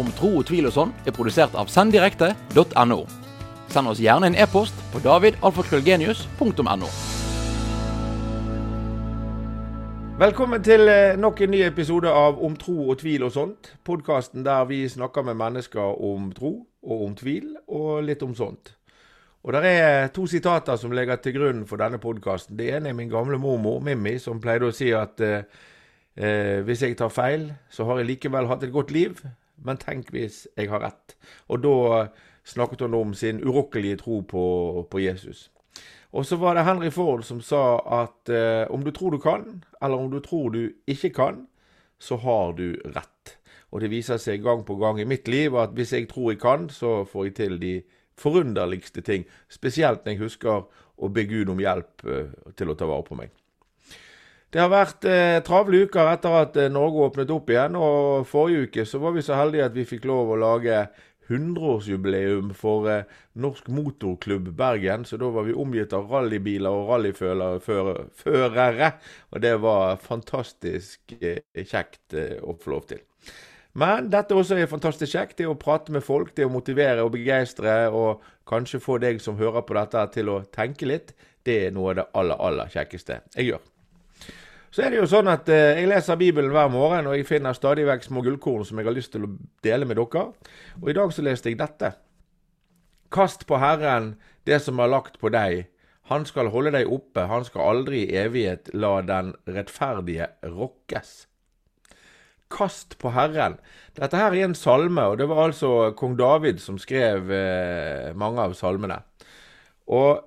om tro og tvil og sånn er produsert av senddirekte.no. Send oss gjerne en e-post på davidalfakrøllgenius.no. Velkommen til eh, nok en ny episode av Om tro og tvil og sånt. Podkasten der vi snakker med mennesker om tro og om tvil, og litt om sånt. Og Det er to sitater som ligger til grunn for denne podkasten. Det ene er min gamle mormor, Mimmi, som pleide å si at eh, eh, hvis jeg tar feil, så har jeg likevel hatt et godt liv. Men tenk hvis jeg har rett. Og da snakket hun om sin urokkelige tro på, på Jesus. Og så var det Henry Ford som sa at eh, om du tror du kan, eller om du tror du ikke kan, så har du rett. Og det viser seg gang på gang i mitt liv at hvis jeg tror jeg kan, så får jeg til de forunderligste ting. Spesielt når jeg husker å be Gud om hjelp eh, til å ta vare på meg. Det har vært eh, travle uker etter at eh, Norge åpnet opp igjen. og Forrige uke så var vi så heldige at vi fikk lov å lage 100-årsjubileum for eh, Norsk Motorklubb Bergen. Så da var vi omgitt av rallybiler og rallyførere. Og det var fantastisk eh, kjekt eh, å få lov til. Men dette også er fantastisk kjekt. Det å prate med folk, det å motivere og begeistre, og kanskje få deg som hører på dette til å tenke litt, det er noe av det aller, aller kjekkeste jeg gjør. Så er det jo sånn at eh, jeg leser Bibelen hver morgen, og jeg finner stadig vekk små gullkorn som jeg har lyst til å dele med dere. Og i dag så leste jeg dette. Kast på Herren det som er lagt på deg. Han skal holde deg oppe, han skal aldri i evighet la den rettferdige rokkes. Kast på Herren. Dette her er en salme, og det var altså kong David som skrev eh, mange av salmene. Og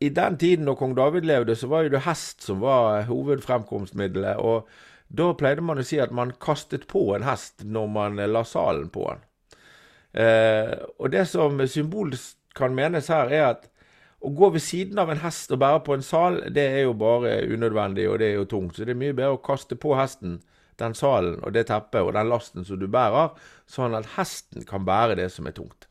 i den tiden da kong David levde, så var jo det hest som var hovedfremkomstmiddelet. Og da pleide man å si at man kastet på en hest når man la salen på den. Eh, og det som symbolsk kan menes her, er at å gå ved siden av en hest og bære på en sal, det er jo bare unødvendig, og det er jo tungt. Så det er mye bedre å kaste på hesten den salen og det teppet og den lasten som du bærer, sånn at hesten kan bære det som er tungt.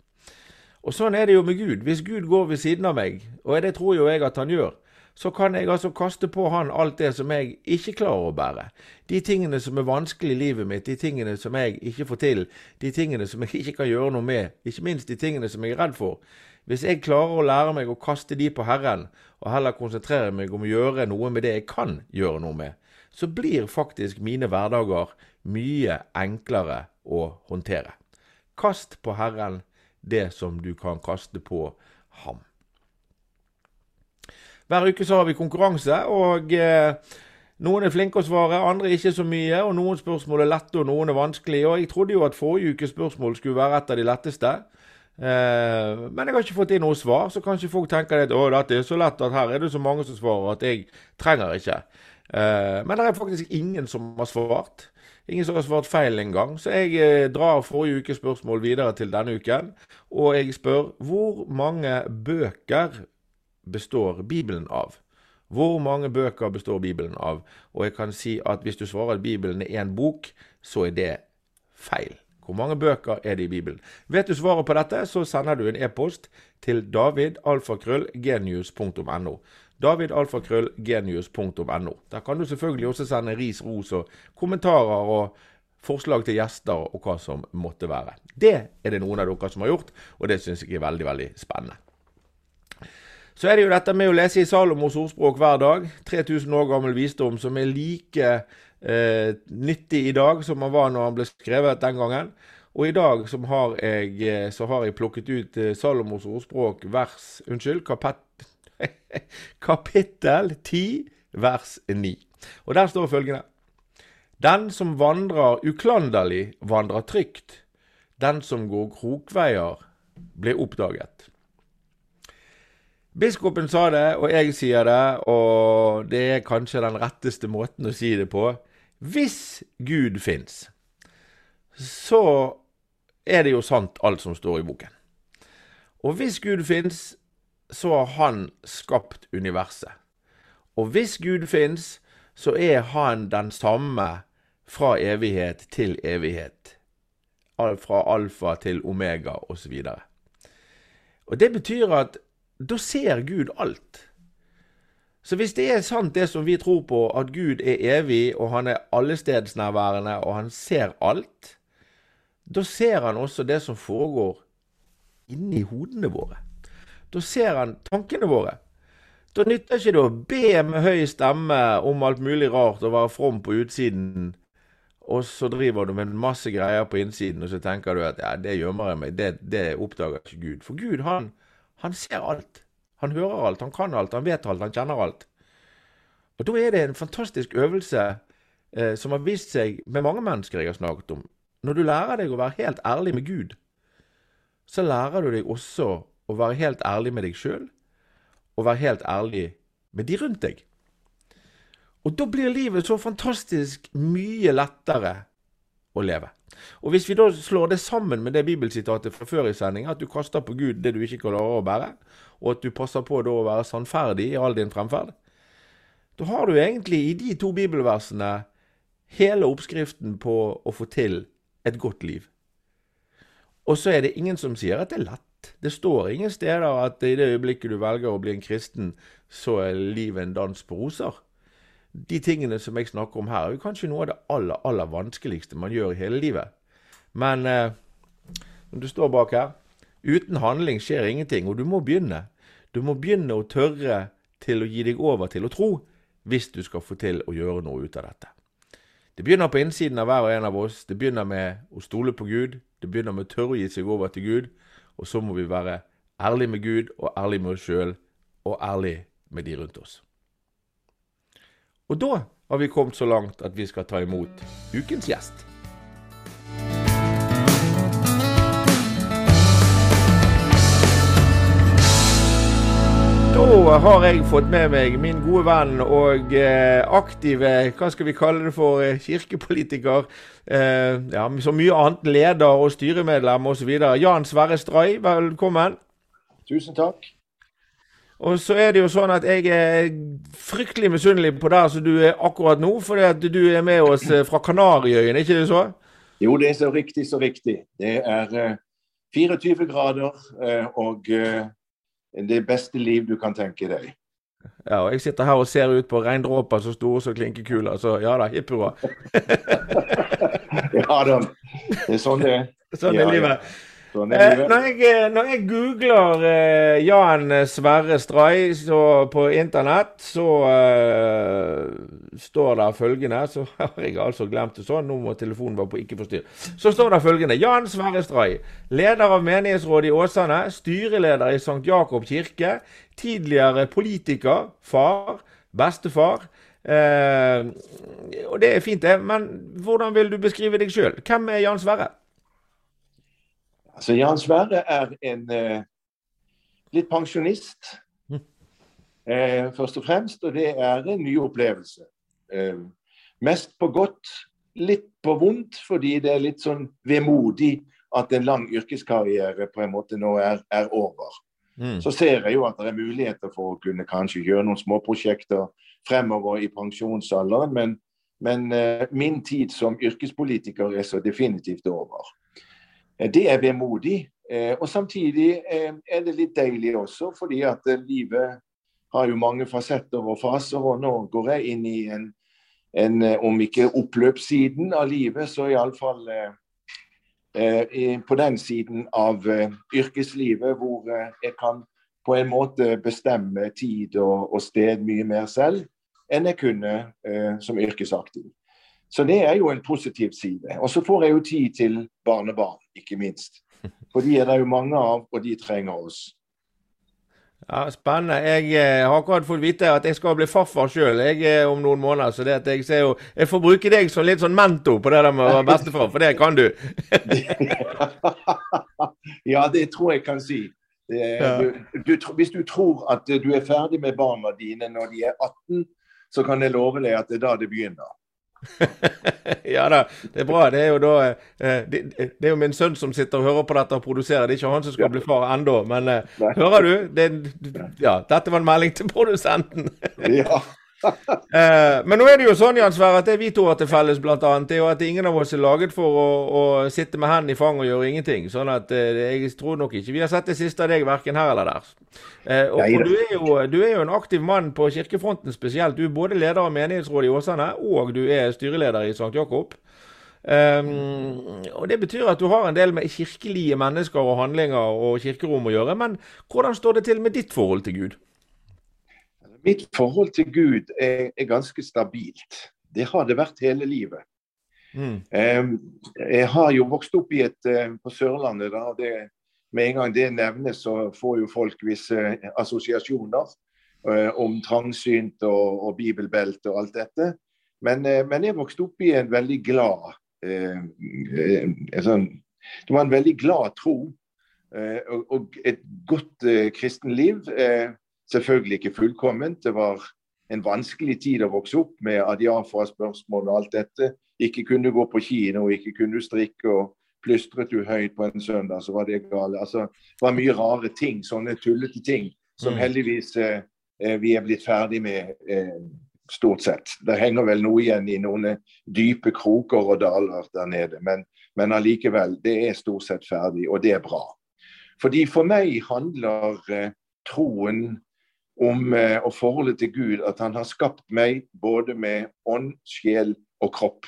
Og sånn er det jo med Gud. Hvis Gud går ved siden av meg, og det tror jo jeg at han gjør, så kan jeg altså kaste på han alt det som jeg ikke klarer å bære. De tingene som er vanskelig i livet mitt, de tingene som jeg ikke får til, de tingene som jeg ikke kan gjøre noe med, ikke minst de tingene som jeg er redd for. Hvis jeg klarer å lære meg å kaste de på Herren, og heller konsentrere meg om å gjøre noe med det jeg kan gjøre noe med, så blir faktisk mine hverdager mye enklere å håndtere. Kast på Herren det som du kan kaste på ham. Hver uke så har vi konkurranse, og eh, noen er flinke å svare, andre ikke så mye. og Noen spørsmål er lette, og noen er vanskelige. og Jeg trodde jo at forrige ukes spørsmål skulle være et av de letteste. Eh, men jeg har ikke fått inn noe svar, så kanskje folk tenker at å, dette er så lett at her er det så mange som svarer at jeg trenger ikke. Eh, men det er faktisk ingen som har svart. Ingen som har svart feil engang. Så jeg eh, drar forrige ukes spørsmål videre til denne uken. Og jeg spør hvor mange bøker består Bibelen av? Hvor mange bøker består Bibelen av? Og jeg kan si at hvis du svarer at Bibelen er én bok, så er det feil. Hvor mange bøker er det i Bibelen? Vet du svaret på dette, så sender du en e-post til davidalfakrøllgenius.no davidalfakrøllgenius.no. Der kan du selvfølgelig også sende ris, ros og kommentarer og forslag til gjester og hva som måtte være. Det er det noen av dere som har gjort, og det syns jeg er veldig, veldig spennende. Så er det jo dette med å lese i Salomos ordspråk hver dag. 3000 år gammel visdom som er like eh, nyttig i dag som han var når han ble skrevet den gangen. Og i dag har jeg, eh, så har jeg plukket ut eh, Salomos ordspråk vers, unnskyld, kapett, kapittel 10, vers 9. Og der står følgende Den som vandrer uklanderlig, vandrer trygt. Den som går krokveier, blir oppdaget. Biskopen sa det, og jeg sier det, og det er kanskje den retteste måten å si det på. Hvis Gud fins, så er det jo sant alt som står i boken. Og hvis Gud fins, så har han skapt universet. Og hvis Gud fins, så er han den samme fra evighet til evighet. Fra alfa til omega osv. Og, og det betyr at da ser Gud alt. Så hvis det er sant det som vi tror på, at Gud er evig, og han er allestedsnærværende, og han ser alt, da ser han også det som foregår inni hodene våre. Da ser han tankene våre. Da nytter ikke det å be med høy stemme om alt mulig rart og være from på utsiden, og så driver du med masse greier på innsiden, og så tenker du at ja, det gjemmer jeg meg, det, det oppdager ikke Gud. For Gud, han, han ser alt. Han hører alt, han kan alt, han vet alt, han kjenner alt. Og da er det en fantastisk øvelse eh, som har vist seg med mange mennesker jeg har snakket om. Når du lærer deg å være helt ærlig med Gud, så lærer du deg også å være helt ærlig med deg sjøl, og være helt ærlig med de rundt deg. Og da blir livet så fantastisk mye lettere å leve. Og hvis vi da slår det sammen med det bibelsitatet fra før i sending, at du kaster på Gud det du ikke klarer å bære, og at du passer på å være sannferdig i all din fremferd, da har du egentlig i de to bibelversene hele oppskriften på å få til et godt liv. Og så er det ingen som sier at det er lett. Det står ingen steder at i det øyeblikket du velger å bli en kristen, så er livet en dans på roser de tingene som jeg snakker om her, er jo kanskje noe av det aller, aller vanskeligste man gjør i hele livet. Men eh, når du står bak her Uten handling skjer ingenting, og du må begynne. Du må begynne å tørre til å gi deg over til å tro, hvis du skal få til å gjøre noe ut av dette. Det begynner på innsiden av hver og en av oss. Det begynner med å stole på Gud. Det begynner med å tørre å gi seg over til Gud. Og så må vi være ærlige med Gud, og ærlige med oss sjøl, og ærlige med de rundt oss. Og da har vi kommet så langt at vi skal ta imot ukens gjest. Da har jeg fått med meg min gode venn og eh, aktive hva skal vi kalle det for, eh, kirkepolitiker. Eh, ja, så mye annet. Leder og styremedlem osv. Jan Sverre Stray, velkommen. Tusen takk. Og så er det jo sånn at jeg er fryktelig misunnelig på der som du er akkurat nå, fordi at du er med oss eh, fra Kanariøyene, ikke det så? Jo, det er så riktig, så riktig. Det er 24 eh, grader og det beste liv du kan tenke deg. Ja, og jeg sitter her og ser ut på regndråper så store som klinkekuler, så ja da, hipp hurra. ja da, det er sånn det er. Sånn er ja, livet. Ja. Eh, når, jeg, eh, når, jeg, googler eh, Jan Sverre Stray på internett, så uh, står det følgende Så har jeg altså glemt det sånn. Nå må telefonen være på ikke forstyrr. Så står det følgende. Jan Sverre Stray, leder av menighetsrådet i Åsane, styreleder i St. Jakob kirke, tidligere politiker, far, bestefar. Uh, og det er fint, det. Men hvordan vil du beskrive deg sjøl? Hvem er Jan Sverre? Altså, Jan Sverre er en eh, litt pensjonist, hm. eh, først og fremst. Og det er en ny opplevelse. Eh, mest på godt, litt på vondt, fordi det er litt sånn vemodig at en lang yrkeskarriere på en måte nå er, er over. Mm. Så ser jeg jo at det er muligheter for å kunne kanskje gjøre noen småprosjekter fremover i pensjonsalderen, men, men eh, min tid som yrkespolitiker er så definitivt over. Eh, det er vemodig. Eh, og samtidig eh, er det litt deilig også, fordi at livet har jo mange fasetter og faser. Og nå går jeg inn i en, en om ikke oppløpssiden av livet, så iallfall eh, på den siden av yrkeslivet hvor jeg kan på en måte bestemme tid og, sted mye mer selv enn jeg kunne som yrkesaktiv. Så det er jo en positiv side. Og så får jeg jo tid til barnebarn, ikke minst. For de er det jo mange av, og de trenger oss. Ja, Spennende. Jeg eh, har akkurat fått vite at jeg skal bli farfar sjøl eh, om noen måneder. Så det at jeg ser jo Jeg får bruke deg som litt sånn mentor på det der med å være bestefar, for det kan du. ja, det tror jeg kan si. Er, du, du, hvis du tror at du er ferdig med barna dine når de er 18, så kan jeg love deg at det er da det begynner. ja da, det er bra. Det er jo da eh, det, det, er jo min sønn som sitter og hører på dette og produserer. Det er ikke han som skal bli far ennå. Men eh, hører du? Det, ja, dette var en melding til produsenten. ja. eh, men nå er det jo sånn Jan Sverre, at det vi to har til felles, det er jo at ingen av oss er laget for å, å sitte med hendene i fang og gjøre ingenting. Sånn at eh, jeg tror nok ikke vi har sett det siste av deg verken her eller der. Eh, og, og du, er jo, du, er jo, en aktiv mann på kirkefronten spesielt. Du er både leder av menighetsrådet i Åsane, og du er styreleder i St. Jakob. Um, og Det betyr at du har en del med kirkelige mennesker og handlinger og kirkerom å gjøre. Men hvordan står det til med ditt forhold til Gud? Mitt forhold til Gud er, er ganske stabilt. Det har det vært hele livet. Mm. Jeg har jo vokst opp i et, uh, på Sørlandet. da, det, Med en gang det nevnes, så får jo folk visse assosiasjoner uh, om trangsynt og, og bibelbelte og alt dette. Men, men jeg vokste opp i en veldig glad Eh, eh, sånn, Det var en veldig glad tro eh, og, og et godt kristenliv. Selvfølgelig ikke fullkomment. Det var en vanskelig tid å vokse opp med adiafra-spørsmål og alt dette. Ikke kunne gå på kino, ikke kunne strikke. og Plystret du høyt på en søndag, så var det galt. Altså, det var mye rare ting, sånne tullete ting, som mm. heldigvis eh, vi er blitt ferdig med eh, stort sett. Det henger vel noe igjen i noen dype kroker og daler der nede. Men, men allikevel, det er stort sett ferdig, og det er bra. Fordi For meg handler eh, troen om eh, og forholdet til Gud at han har skapt meg både med ånd, sjel og kropp.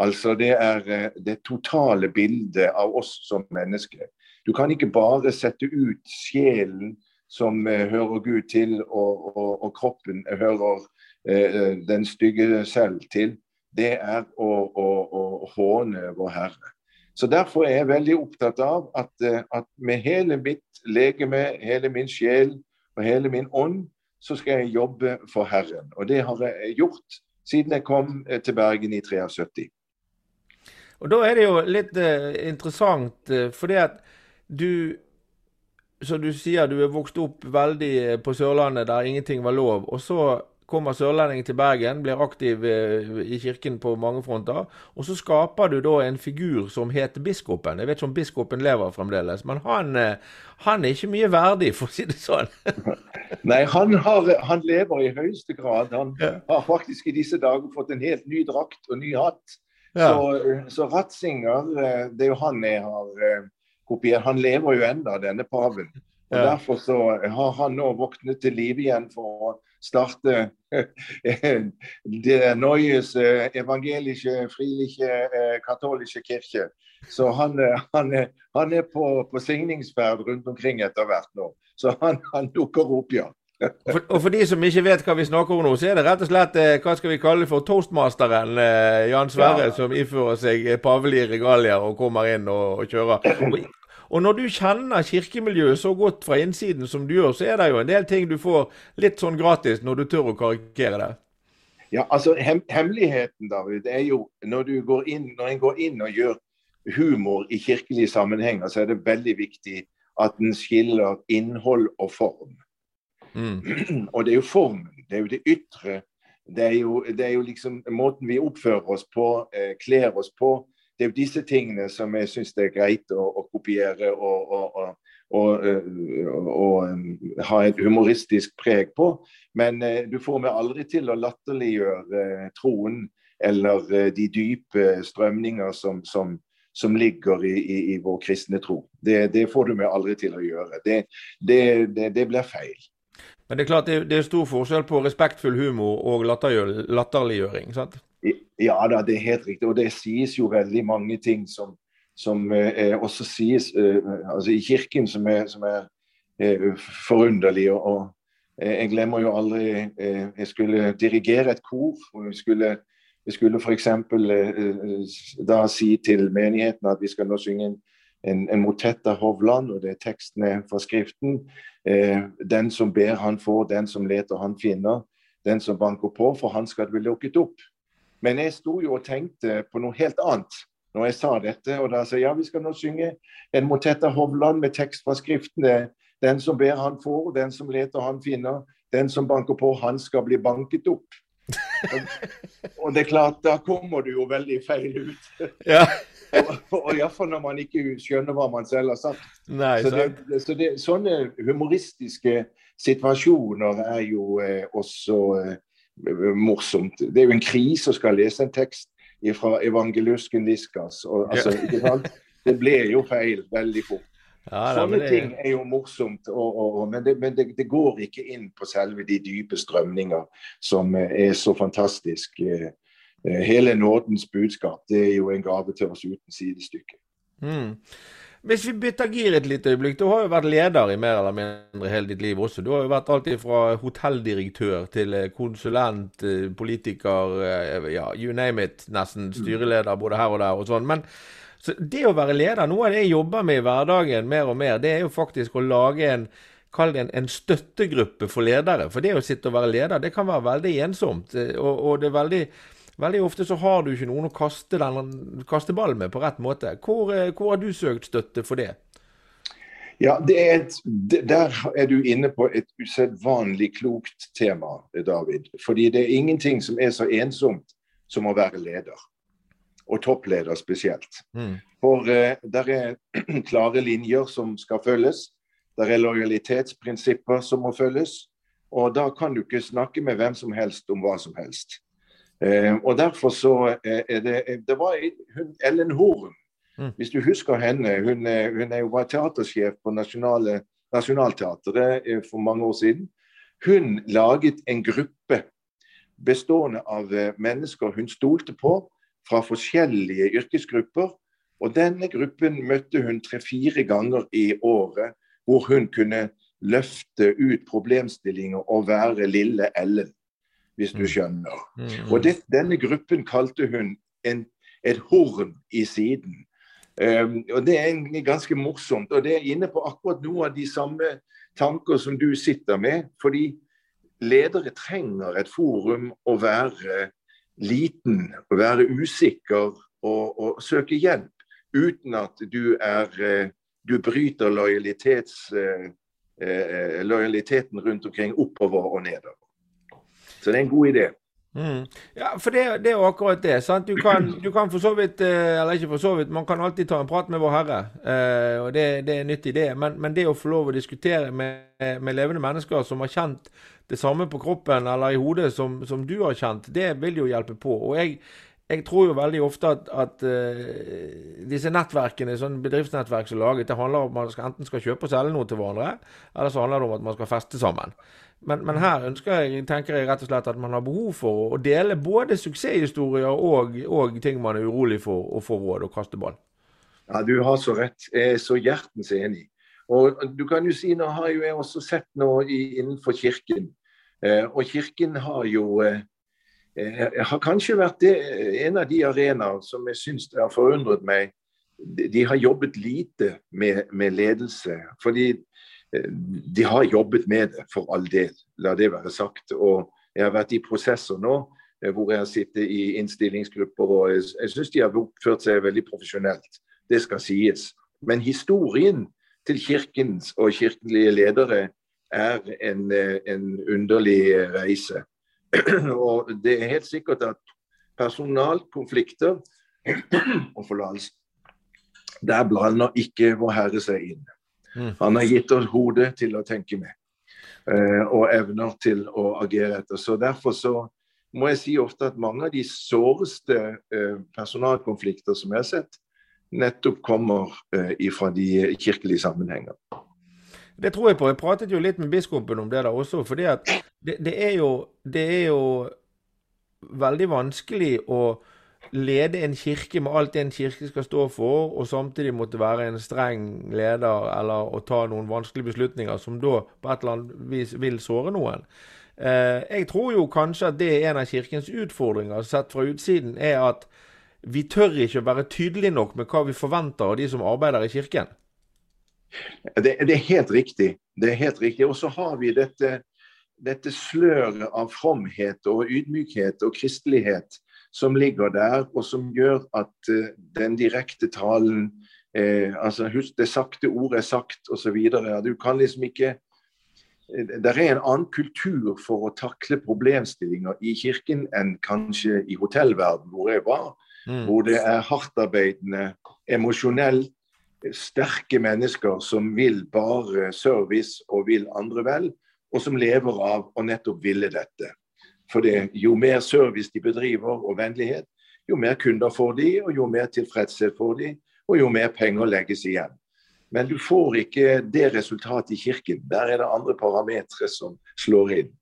Altså Det er eh, det totale bildet av oss som mennesker. Du kan ikke bare sette ut sjelen som eh, hører Gud til, og, og, og kroppen hører Eh, eh, den stygge selv til, det er å, å, å håne vår Herre. Så Derfor er jeg veldig opptatt av at, eh, at, med hele mitt legeme, hele min sjel og hele min ånd, så skal jeg jobbe for Herren. Og det har jeg gjort siden jeg kom til Bergen i 73. Og Da er det jo litt uh, interessant, uh, fordi at du Som du sier, du er vokst opp veldig på Sørlandet der ingenting var lov. Og så kommer sørlendingen til Bergen, blir aktiv eh, i kirken på mange fronter. Og så skaper du da en figur som heter biskopen. Jeg vet ikke om biskopen lever fremdeles, men han, eh, han er ikke mye verdig, for å si det sånn. Nei, han, har, han, lever i høyeste grad. Han ja. har faktisk i disse dager fått en helt ny drakt og ny hatt. Ja. Så, så Ratzinger, eh, det er jo han jeg har kopiert. Han lever jo enda, denne paven. Og ja. Derfor så har han nå våknet til live igjen for å starte det Neues evangelische, frilige, katolske kirke. Så han, eh, han, han er på, på signingsferd rundt omkring etter hvert nå. Så han, han dukker opp, ja. og, for, og for, de som ikke vet hva vi snakker om nå, så er det rett og slett eh, hva skal vi kalle for toastmasteren Jan Sverre, ja. som ifører seg pavelige regalier og kommer inn og, og kjører. Og, og når du kjenner kirkemiljøet så godt fra innsiden som du gjør, så er det jo en del ting du får litt sånn gratis når du tør å karikere det. Ja, altså hem Hemmeligheten David, er jo når, du går inn, når en går inn og gjør humor i kirkelige sammenhenger, så er det veldig viktig at en skiller innhold og form. Mm. Og det er jo formen, det er jo det ytre. Det er jo, det er jo liksom måten vi oppfører oss på, eh, kler oss på, det er jo disse tingene som jeg syns det er greit å, å kopiere og, og, og, og, um, ha et humoristisk preg på. Men uh, du får meg aldri til å latterliggjøre troen eller de dype strømninger som, som, som ligger i, i, i, vår kristne tro. Det, det, får du meg aldri til å gjøre. Det, det, det blir feil. Men det er klart det, er stor forskjell på respektfull humor og latterliggjøring? sant? Ja da, det er helt riktig. Og det sies jo veldig mange ting som, som eh, også sies eh, altså i kirken som er, som er eh, forunderlig. Og, og, eh, jeg glemmer jo aldri eh, Jeg skulle dirigere et kor. og jeg skulle jeg skulle f.eks. Eh, da si til menigheten at vi skal nå synge en, en, en motett av Hovland, og det er tekstene fra Skriften. Eh, den som ber, han får. Den som leter, han finner. Den som banker på, for han skal bli lukket opp. Men jeg sto jo og tenkte på noe helt annet når jeg sa dette. Og da sa jeg ja, vi skal nå synge en motett av Hovland med tekst fra Skriftene. Den som ber, han får. Den som leter, han finner. Den som banker på, han skal bli banket opp. og, det er klart, da kommer du jo veldig feil ut. Ja. og Iallfall når man ikke skjønner hva man selv har sagt. Nei, så, det, så det, sånne humoristiske situasjoner er jo eh, også eh, morsomt. Det er jo en krise å skal lese en tekst fra evangelusken Viskas. Og, altså, ja. Det ble jo feil veldig fort. Ja, Sånne det... ting er jo morsomt, og, og, men, det, men det, det, går ikke inn på selve de dype strømninger som er så fantastisk eh, hele nådens budskap. Det er jo en gave til oss uten sidestykke. Mm. Hvis vi bytter gir et lite øyeblikk. Du har jo vært leder i mer eller mindre hele ditt liv også. Du har jo vært alltid fra hotelldirektør til eh, konsulent, eh, politiker, eh, ja, you name it. Nesten styreleder både her og der og sånn. Men så det å være leder, noe av det jeg jobber med i hverdagen mer og mer, det er jo faktisk å lage en Kall det en, en, støttegruppe for ledere. For det å sitte og være leder, det kan være veldig ensomt. Og, og det er veldig Veldig ofte så har du ikke noen å kaste, den, kaste ball med på rett måte. Hvor, eh, hvor, har du søkt støtte for det? Ja, er et, Der er du inne på et usedvanlig klokt tema, David. Fordi det er ingenting som er så ensomt som å være leder. Og toppleder spesielt. Mm. For uh, der er klare linjer som skal følges. Der er lojalitetsprinsipper som må følges. Og da kan du ikke snakke med hvem som helst om hva som helst. Eh, og derfor så eh, er det Det var hun, Ellen Horn, mm. hvis du husker henne. Hun, hun er jo var teatersjef på Nasjonale, Nationaltheatret eh, for mange år siden. Hun laget en gruppe bestående av mennesker hun stolte på fra forskjellige yrkesgrupper. Og denne gruppen møtte hun tre-fire ganger i året, hvor hun kunne løfte ut problemstillinger og være lille Ellen hvis du mm. skjønner. Mm. Og det, denne gruppen kalte hun en, et horn i siden. Um, og Det er ganske morsomt. og Det er inne på akkurat noe av de samme tanker som du sitter med. Fordi ledere trenger et forum å være liten, å være usikker og, og søke hjelp. Uten at du, er, eh, du bryter lojalitets, eh, eh, lojaliteten rundt omkring oppover og nedover. Så det er en god idé. Mm. Ja, for det, det, er jo akkurat det. sant? Du kan, du kan, for så vidt, eh, eller ikke for så vidt, man kan alltid ta en prat med Vår Herre. Eh, og det, det, er nyttig, det. Men, men, det å få lov å diskutere med, med, levende mennesker som har kjent det samme på kroppen eller i hodet som, som du har kjent, det vil jo hjelpe på. Og jeg, jeg tror jo veldig ofte at, at uh, disse nettverkene, sånn bedriftsnettverk som er laget, det handler om at man skal, enten skal kjøpe og selge noe til hverandre, eller så handler det om at man skal feste sammen. Men, men, her jeg, tenker jeg rett og slett at man har behov for å dele både suksesshistorier og, og ting man er urolig for, å få råd og kaste ball. Ja, du har så rett. Jeg er så hjertens enig. Og du kan jo si, Nå har jo jeg også sett noe innenfor Kirken. Eh, og Kirken har jo eh, eh har kanskje vært det, en av de arenaer som jeg syns har forundret meg. De har jobbet lite med, med ledelse. Fordi de har jobbet med det, for all del. La det være sagt. Og jeg har vært i prosesser nå eh, hvor jeg har sittet i innstillingsgrupper, og jeg, jeg syns de har oppført seg veldig profesjonelt. Det skal sies. Men historien til kirkens og kirkelige ledere er en, eh, en underlig reise. Og det er helt sikkert at personalkonflikter og forlatelse Der blander ikke Vår Herre seg inn. Mm. Han har gitt oss hodet til å tenke med, eh, og evner til å agere etter. Så Derfor så må jeg si ofte at mange av de såreste eh, personalkonflikter som jeg har sett, nettopp kommer eh, fra de kirkelige sammenhenger. Det tror jeg på. Jeg pratet jo litt med biskopen om det der også. For det, det, er jo, det er jo veldig vanskelig å lede en kirke med alt det en kirke skal stå for, og samtidig måtte være en streng leder eller å ta noen vanskelige beslutninger som da på et eller annet vis vil såre noen. Eh, jeg tror jo kanskje at det er en av kirkens utfordringer sett fra utsiden, er at vi tør ikke å være tydelige nok med hva vi forventer av de som arbeider i kirken. Det, det er helt riktig. Det er helt riktig. Og så har vi dette, dette sløret av fromhet og ydmykhet og kristelighet som ligger der, og som gjør at uh, den direkte talen eh, altså Husk, det sakte ordet er sagt, osv. Du kan liksom ikke eh, det er en annen kultur for å takle problemstillinger i kirken enn kanskje i hotellverden hvor jeg var. Mm. Hvor det er hardtarbeidende, emosjonelt sterke mennesker som vil bare service og vil andre vel, og som lever av å nettopp ville dette. For det, jo mer service de bedriver og vennlighet, jo mer kunder får de, og jo mer tilfredshet får de, og jo mer penger legges igjen. Men du får ikke det resultatet i kirken. Der er det andre parametere som slår inn.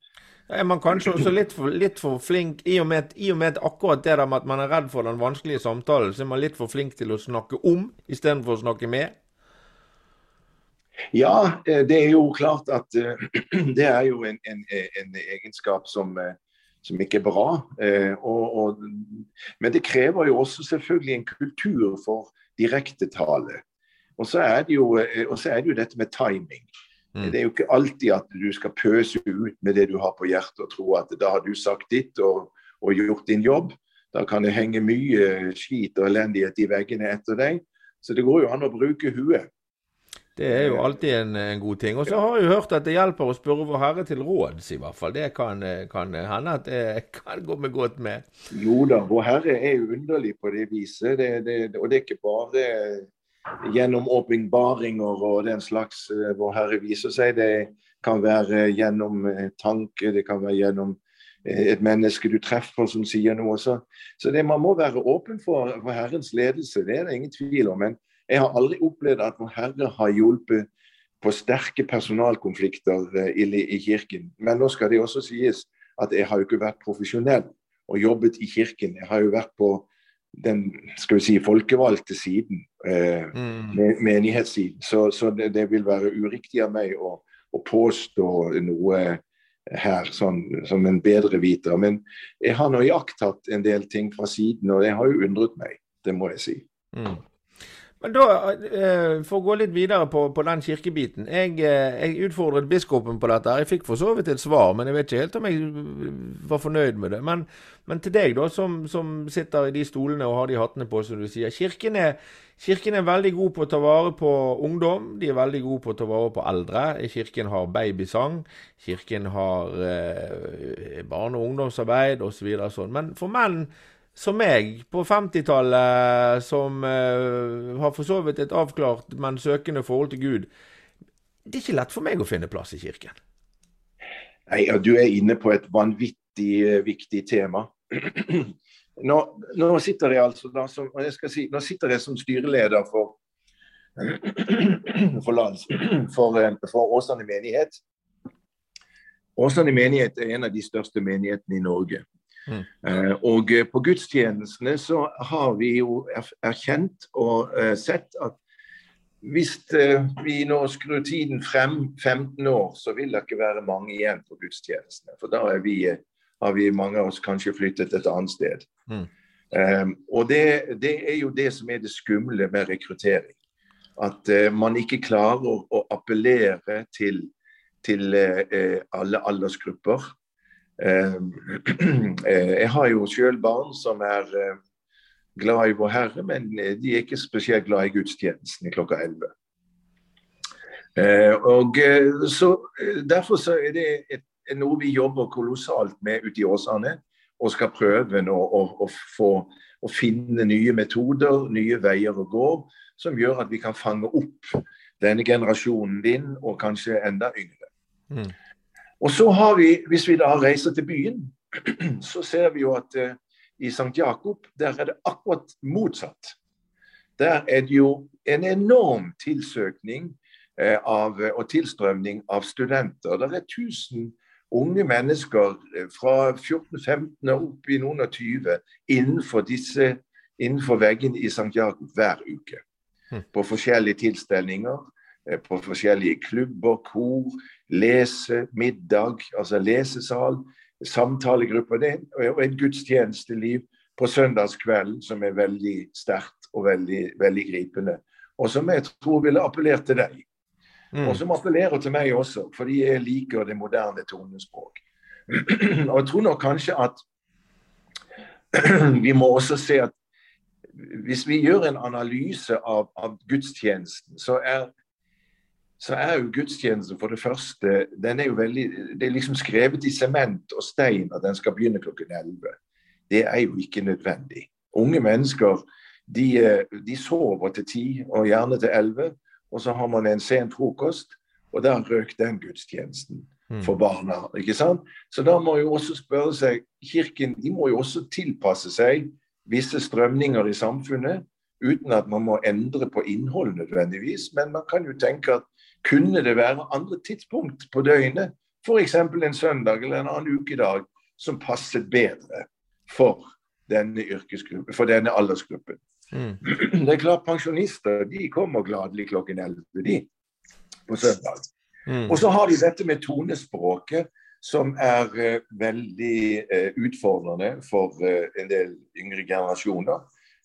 Er man kanskje også litt for, litt for flink, i og, med, i og, med, akkurat det der med at man er redd for den vanskelige samtalen, så er man litt for flink til å snakke om istedenfor å snakke med? Ja, eh, det er jo klart at uh, det er jo en, en, en egenskap som, uh, som, ikke er bra. Uh, og, og, men det krever jo også selvfølgelig en kultur for direktetale. Og så er det jo, er det jo dette med timing. Mm. Det er jo ikke alltid at du skal pøse ut med det du har på hjertet og tro at da har du sagt ditt og, og gjort din jobb. Da kan det henge mye skit og elendighet i veggene etter deg. Så det går jo an å bruke huet. Det er jo alltid en, en god ting. Og så har jeg jo hørt at det hjelper å spørre Vår Herre til råds, i hvert fall. Det kan, kan hende at det kan gå med godt med. Jo da, Vår Herre er jo underlig på det viset. Det, det, og det er ikke bare gjennom åpenbaringer og den slags uh, Vår Herre viser seg. Det kan være gjennom uh, tanke, det kan være gjennom et menneske du treffer som sier noe. Så, så det, man må være åpen for, for, Herrens ledelse, det er det ingen tvil om. Men jeg har aldri opplevd at Vår Herre har hjulpet på sterke personalkonflikter i, i kirken. Men nå skal det også sies at jeg har jo ikke vært profesjonell og jobbet i kirken. Jeg har jo vært på den skal vi si, folkevalgte siden, eh, mm. menighetssiden. Så, så det, det, vil være uriktig av meg å, å påstå noe her sånn, som en bedreviter. Men jeg har nå iakttatt en del ting fra siden, og det har jo undret meg. Det må jeg si. Mm. Men da, eh, For å gå litt videre på, på den kirkebiten. Jeg, eh, jeg, utfordret biskopen på dette. Jeg fikk for så vidt et svar, men jeg vet ikke helt om jeg var fornøyd med det. Men, men til deg, da, som, som, sitter i de stolene og har de hattene på, som du sier. Kirken er, kirken er veldig god på å ta vare på ungdom. De er veldig gode på å ta vare på eldre. Kirken har babysang. Kirken har eh, barne- og ungdomsarbeid osv. Så sånn. Men for menn som meg på 50-tallet, som uh, har for så vidt et avklart, men søkende forhold til Gud Det er ikke lett for meg å finne plass i kirken. Nei, ja, Du er inne på et vanvittig uh, viktig tema. Nå, nå, sitter jeg altså da som, jeg skal si, nå sitter jeg som styreleder for for, lands, for, eh, for Åsane menighet. Åsane menighet er en av de største menighetene i Norge. Mm. Uh, og eh, på gudstjenestene så har vi jo erkjent og uh, sett at hvis vi nå skrur tiden frem 15 år, så vil det ikke være mange igjen på gudstjenestene. For da vi, har vi mange av oss kanskje flyttet et annet sted. Mm. og det, det, er jo det som er det skumle med rekruttering. At man ikke klarer å, å appellere til, til alle aldersgrupper. Ehm, eh, jeg har jo sjøl barn som er eh, glad i Vår Herre, men eh, de er ikke spesielt glad i gudstjenesten klokka 11. Og så, Derfor så er det et, noe vi jobber kolossalt med ute i Åsane. Og skal prøve nå å, å, få, å finne nye metoder, nye veier å gå, som gjør at vi kan fange opp denne generasjonen din, og kanskje enda yngre. Mm. Og så har vi, Hvis vi da reiser til byen, så ser vi jo at uh, i St. Jakob der er det akkurat motsatt. Der er det jo en enorm tilsøkning uh, av, og tilstrømning av studenter. Der er 1000 unge mennesker fra 14-15 og opp i noen og 20 innenfor, disse, innenfor veggene i St. Jakob hver uke. Hm. På forskjellige tilstelninger. Eh, på forskjellige klubber, kor, lese, middag, altså lesesal, samtalegrupper. Det er et gudstjenesteliv på søndagskvelden som er veldig sterkt og veldig, veldig gripende. Og som jeg tror ville appellert til deg. Mm. Og som appellerer til meg også, fordi jeg liker det moderne tonespråk. og jeg tror nok kanskje at vi må også se at hvis vi gjør en analyse av, av gudstjenesten, så er så er jo gudstjenesten for det første den er jo veldig, Det er liksom skrevet i sement og stein at den skal begynne klokken 11. Det er jo ikke nødvendig. Unge mennesker de, de sover til ti, og gjerne til elleve. Og så har man en sen frokost, og der røk den gudstjenesten mm. for barna. ikke sant? Så da må jo også spørre seg Kirken de må jo også tilpasse seg visse strømninger i samfunnet, uten at man må endre på innholdet nødvendigvis. Men man kan jo tenke at kunne det være andre tidspunkt på døgnet f.eks. en søndag eller en annen ukedag som passet bedre for denne, for denne aldersgruppen. Mm. Det er klart Pensjonister de kommer gladelig klokken 11 de, på søndag. Mm. Og så har de dette med tonespråket, som er uh, veldig uh, utfordrende for uh, en del yngre generasjoner.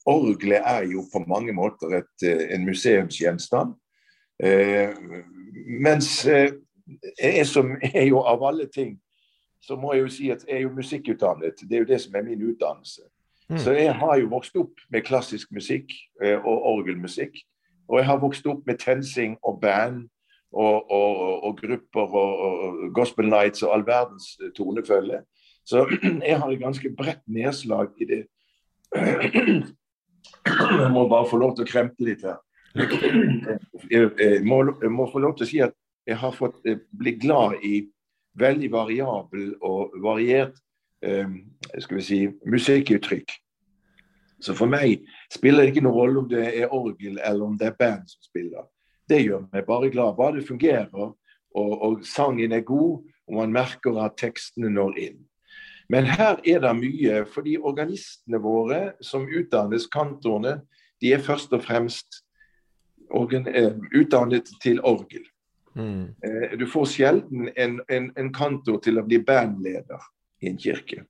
Orgelet er jo på mange måter et, en museumsgjenstand. Mens jeg som er jo av alle ting, så må jeg jo si at jeg er jo musikkutdannet. Det er jo det som er min utdannelse. Mm. Så jeg har jo vokst opp med klassisk musikk eh, og orgelmusikk. Og jeg har vokst opp med TenSing og band og, og, og grupper og, og, gospel nights og all verdens eh, tonefølge. Så jeg har et ganske bredt nedslag i det. Jeg må bare få lov til å kremte litt her. Må, jeg må få lov til å si at jeg har fått eh, bli glad i veldig variabel og variert eh, skal vi si, musikkuttrykk. Så for meg spiller det ikke noen rolle om det er orgel eller om det er band som spiller. Det gjør meg bare glad. Bare det fungerer og, og sangen er god, og man merker at tekstene når inn. Men her er det mye, fordi organistene våre som utdannes, kantorene, de er først og fremst eh, utdannet til orgel. Mm. Eh, du får sjelden en, en, en kantor til å bli bandleder i en kirke.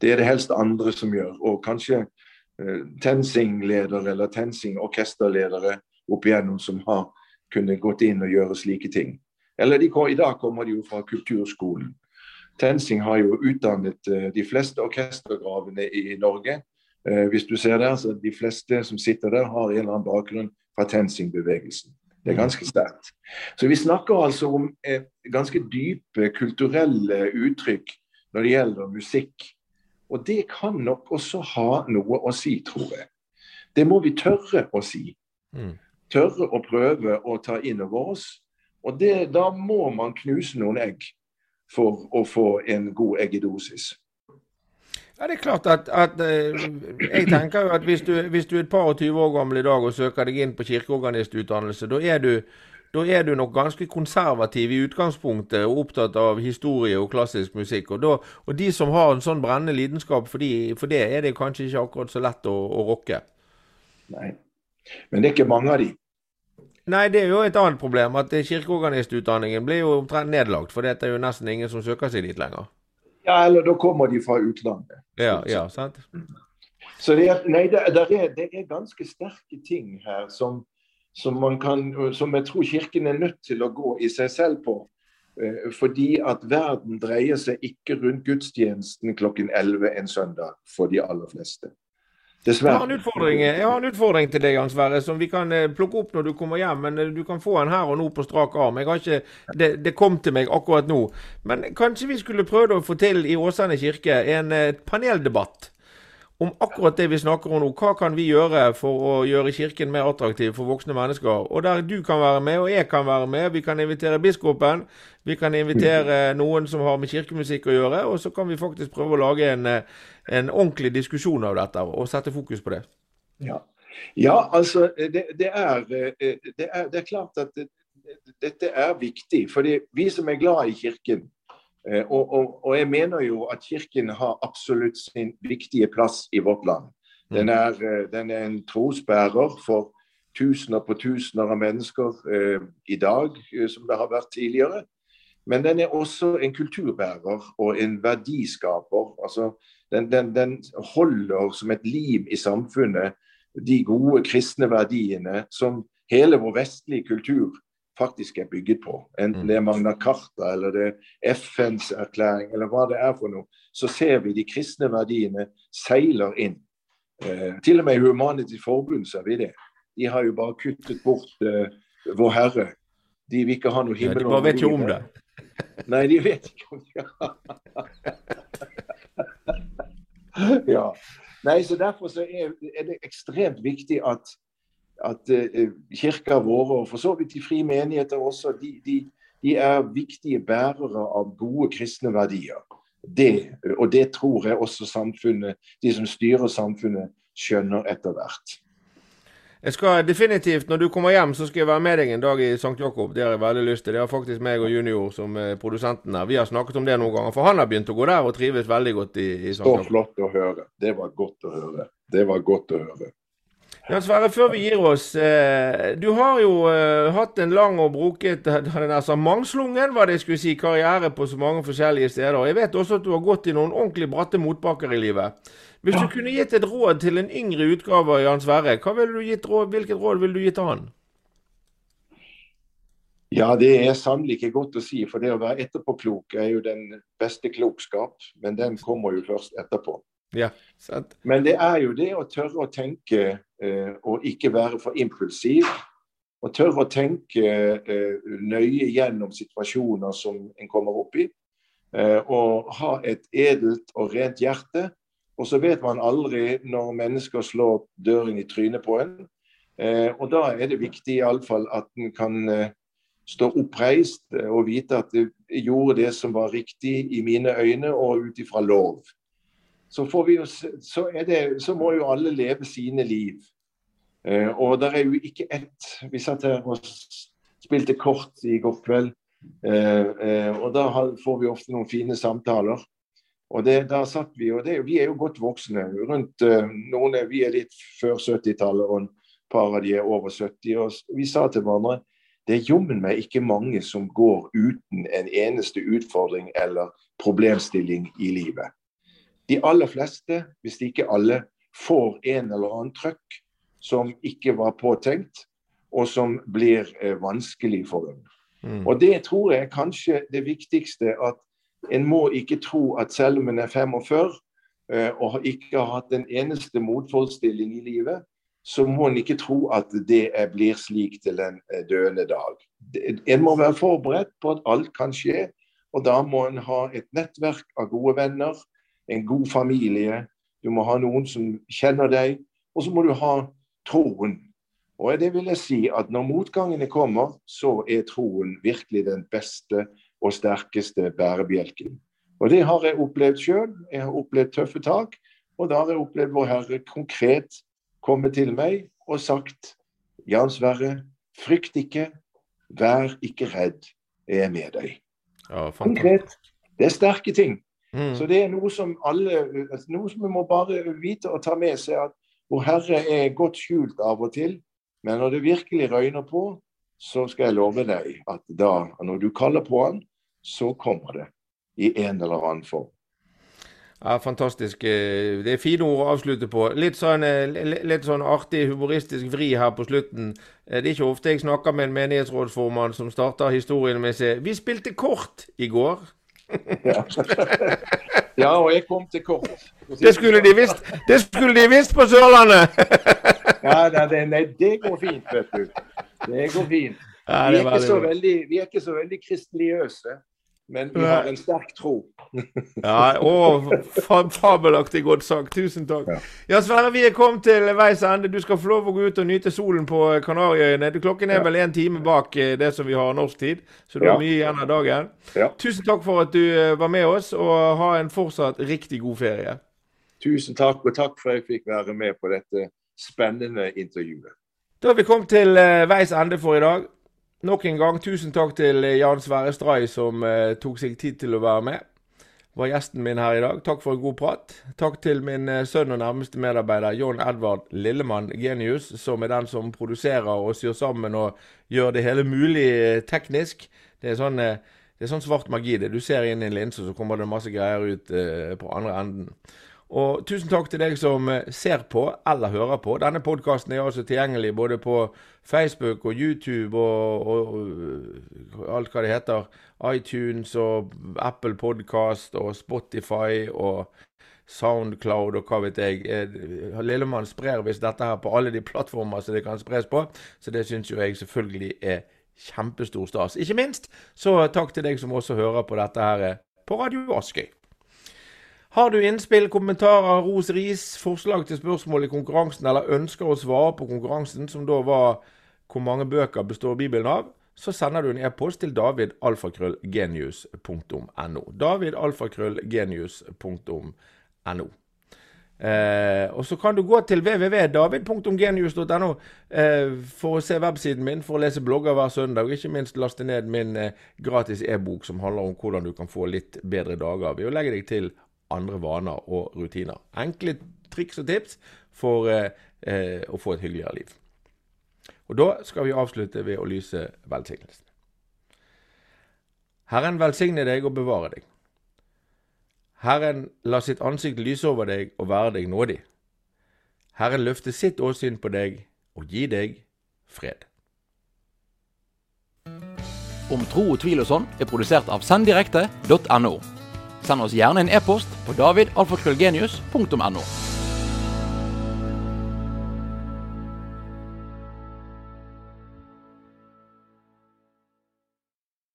Det er det helst andre som gjør. Og kanskje eh, TenSing-ledere eller TenSing-orkesterledere opp igjennom som har kunnet gått inn og gjøre slike ting. Eller de, I dag kommer de jo fra kulturskolen. TenSing har jo utdannet eh, de fleste orkestergravene i Norge. Uh, hvis du ser der, så De fleste som sitter der, har en eller annen bakgrunn fra TenSing-bevegelsen. Det er ganske sterkt. Så vi snakker altså om eh, ganske dype kulturelle uttrykk når det gjelder musikk. Og det kan nok også ha noe å si, tror jeg. Det må vi tørre å si. Mm. Tørre å prøve å ta inn over oss. Og det, da må man knuse noen egg for å få en god eggedosis. Ja, det er klart at, at eh, Jeg tenker jo at hvis du, hvis du, er et par og 20 år gammel i dag og søker deg inn på kirkeorganistutdannelse, da er, du, da er du nok ganske konservativ i utgangspunktet og opptatt av historie og klassisk musikk. Og, da, og de som har en sånn brennende lidenskap for, de, for, det, er det kanskje ikke akkurat så lett å, å rocke. Nei, men det er ikke mange av de. Nei, det er jo et annet problem. At kirkeorganistutdanningen blir jo omtrent nedlagt. For det er jo nesten ingen som søker seg dit lenger. Ja, eller da kommer de fra utlandet. Ja, ja, sant. Så det er, nei, det, det, er, det er, ganske sterke ting her som, som, kan, som, jeg tror Kirken er nødt til å gå i seg selv på. Eh, fordi at verden dreier seg ikke rundt gudstjenesten klokken 11 en søndag for de aller fleste. Dessverre. Jeg har, en utfordring, har en utfordring til deg, Jan Sverre, som vi kan eh, plukke opp når du kommer hjem. Men eh, du kan få en her og nå på strak arm. Ikke, det, det, kom til meg akkurat nå. Men kanskje vi skulle prøve å få til i Åsane kirke en eh, paneldebatt om akkurat det vi snakker om nå. Hva kan vi gjøre for å gjøre Kirken mer attraktiv for voksne mennesker? Og der du kan være med, og jeg kan være med. Vi kan invitere biskopen. Vi kan invitere noen som har med kirkemusikk å gjøre. Og så kan vi faktisk prøve å lage en, en ordentlig diskusjon av dette og sette fokus på det. Ja, ja altså det, det, er, det, er, det er klart at dette er viktig. fordi vi som er glad i Kirken, Eh, og, og, og, jeg mener jo at Kirken har absolutt sin viktige plass i vårt land. Den mm. er, eh, den er en trosbærer for tusener på tusener av mennesker eh, i dag, eh, som det har vært tidligere. Men den er også en kulturbærer og en verdiskaper. Altså, den, den, den holder som et liv i samfunnet de gode kristne verdiene som hele vår vestlige kultur faktisk er bygget på. Enten mm. det er Magna Carta eller det er FNs erklæring eller hva det er for noe. Så ser vi de kristne verdiene seiler inn. Eh, til og med i Humanity Forbund ser vi det. De har jo bare kuttet bort eh, Vår Herre. De vil ikke ha noe himmel. Ja, de bare vet jo om det. Nei, de vet ikke om det. ja. Nei, så Derfor så er, er det ekstremt viktig at at uh, kirka våre, og for så vidt de frie menigheter også, de, de, de, er viktige bærere av gode kristne verdier. Det, og det tror jeg også samfunnet, de som styrer samfunnet, skjønner etter hvert. Jeg skal definitivt, Når du kommer hjem, så skal jeg være med deg en dag i St. Jakob. Det har jeg veldig lyst til. Det har faktisk meg og Junior som er produsenten her. Vi har snakket om det noen ganger. For han har begynt å gå der og trives veldig godt i, i St. Så Jakob. flott å høre. Det var godt å høre. Det var godt å høre. Ja, Sverre, før vi gir oss. Eh, du har jo eh, hatt en lang og broket altså, mangslungen hva det skulle si, karriere på så mange forskjellige steder. Jeg vet også at du har gått i noen ordentlig bratte motbakker i livet. Hvis du kunne gitt et råd til en yngre utgave av Jan Sverre, hva ville du gitt råd, hvilket råd ville du gitt til han? Ja, det er sannelig ikke godt å si. For det å være etterpåklok er jo den beste klokskap. Men den kommer jo først etterpå. Ja, sant. Men det er jo det å tørre å tenke eh, og ikke være for impulsiv. Og tørre å tenke eh, nøye gjennom situasjoner som en kommer opp i. Eh, og ha et edelt og rent hjerte. Og så vet man aldri når mennesker slår døren i trynet på en. Eh, og da er det viktig iallfall at en kan eh, stå oppreist og vite at jeg gjorde det som var riktig i mine øyne og ut ifra lov. Så, jo, så, det, så må jo alle leve sine liv. Eh, og det er jo ikke ett Vi satt her og spilte kort i går kveld. Eh, eh, og da får vi ofte noen fine samtaler. Og det, der satt vi, og det, vi er jo godt voksne. rundt eh, noen er, Vi er litt før 70-tallet, og et par av de er over 70. Og vi sa til hverandre det er jommen meg ikke mange som går uten en eneste utfordring eller problemstilling i livet. De aller fleste, hvis ikke alle, får en eller annen trøkk som ikke var påtenkt, og som blir eh, vanskelig for dem. Mm. Og det tror jeg er kanskje det viktigste. At en må ikke tro at selv om en er 45 eh, og ikke har hatt en eneste motforestilling i livet, så må en ikke tro at det blir slik til en eh, døende dag. En må være forberedt på at alt kan skje, og da må en ha et nettverk av gode venner, en god familie. Du må ha noen som kjenner deg, og så må du ha troen. Og det vil jeg si at når motgangene kommer, så er troen virkelig den beste og sterkeste bærebjelken. Og det har jeg opplevd sjøl. Jeg har opplevd tøffe tak. Og da har jeg opplevd Vår Herre konkret komme til meg og sagt Jan Sverre, frykt ikke, vær ikke redd, jeg er med deg. Ja. Konkret. Det er sterke ting. Mm. Så det er noe som alle Noe som vi må bare vite og ta med seg at Vår Herre er godt skjult av og til, men når det virkelig røyner på, så skal jeg love deg at da, når du kaller på Han, så kommer det i en eller annen form. Ja, Fantastisk. Eh, Det er fine ord å avslutte på. Litt sånn, eh, litt sånn artig humoristisk vri her på slutten. Eh, Det er ikke ofte jeg snakker med en menighetsrådsformann som starter historien med å si 'Vi spilte kort i går'. Ja, ja og jeg kom til kort. Det skulle de visst, det skulle de visst på Sørlandet! Ja, nei, nei, det går fint, vet du. Det går fint. Ja, Vi er veldig vi er ikke så veldig kristeliøse, men vi har en sterk tro. Ja, å, fa fabelaktig godt sagt. Tusen takk. Ja. Sverre, vi er kommet til veis ende. Du skal få lov å gå ut og nyte solen på Kanariøyene. Klokken er vel en time bak eh, det som vi har norsk tid, så du har mye igjen av dagen. Tusen takk for at du eh, var med oss, og ha en fortsatt riktig god ferie. Tusen takk, og takk for at jeg fikk være med på dette spennende intervjuet. Da har vi kommet til eh, veis ende for i dag. Nok en gang tusen takk til eh, Jan Sverre Stray som eh, tok seg tid til å være med. Var gjesten min her i dag. Takk for en god prat. Takk til min eh, sønn og nærmeste medarbeider John Edvard Lillemann Genius, som er den som produserer og syr sammen og gjør det hele mulig eh, teknisk. Det er sånn, eh, det er sånn svart magi. det. Du ser inn i en linse, så kommer det masse greier ut eh, på andre enden. Og tusen takk til deg som eh, ser på eller hører på. Denne podkasten er altså tilgjengelig både på Facebook og YouTube og, og, og alt hva det heter. iTunes og Apple Podcast og Spotify og Soundcloud og hva vet jeg. Eh, Lillemann sprer visst dette her på alle de plattformer som det kan spres på, så det syns jo jeg selvfølgelig er kjempestor stas. Ikke minst så takk til deg som også hører på dette her eh, på Radio Askøy. Har du innspill, kommentarer, ros, ris, forslag til spørsmål i konkurransen, eller ønsker å svare på konkurransen, som da var hvor mange bøker består Bibelen av, så sender du en e-post til davidalfakrøllgenius.no. Davidalfakrøllgenius.no. Eh, og så kan du gå til www.david.genius.no eh, for å se websiden min, for å lese blogger hver søndag, og ikke minst laste ned min eh, gratis e-bok som handler om hvordan du kan få litt bedre dager ved å legge deg til andre vaner og rutiner. Enkle triks og tips for eh, eh, å få et hyggeligere liv. Og da skal vi avslutte ved å lyse velsignelsen. Herren velsigne deg og bevare deg. Herren la sitt ansikt lyse over deg og være deg nådig. Herren løfte sitt åsyn på deg og gi deg fred. Om tro og tvil og sånn er produsert av senddirekte.no. Send oss gjerne en e-post på davidalfakrøllgenius.no.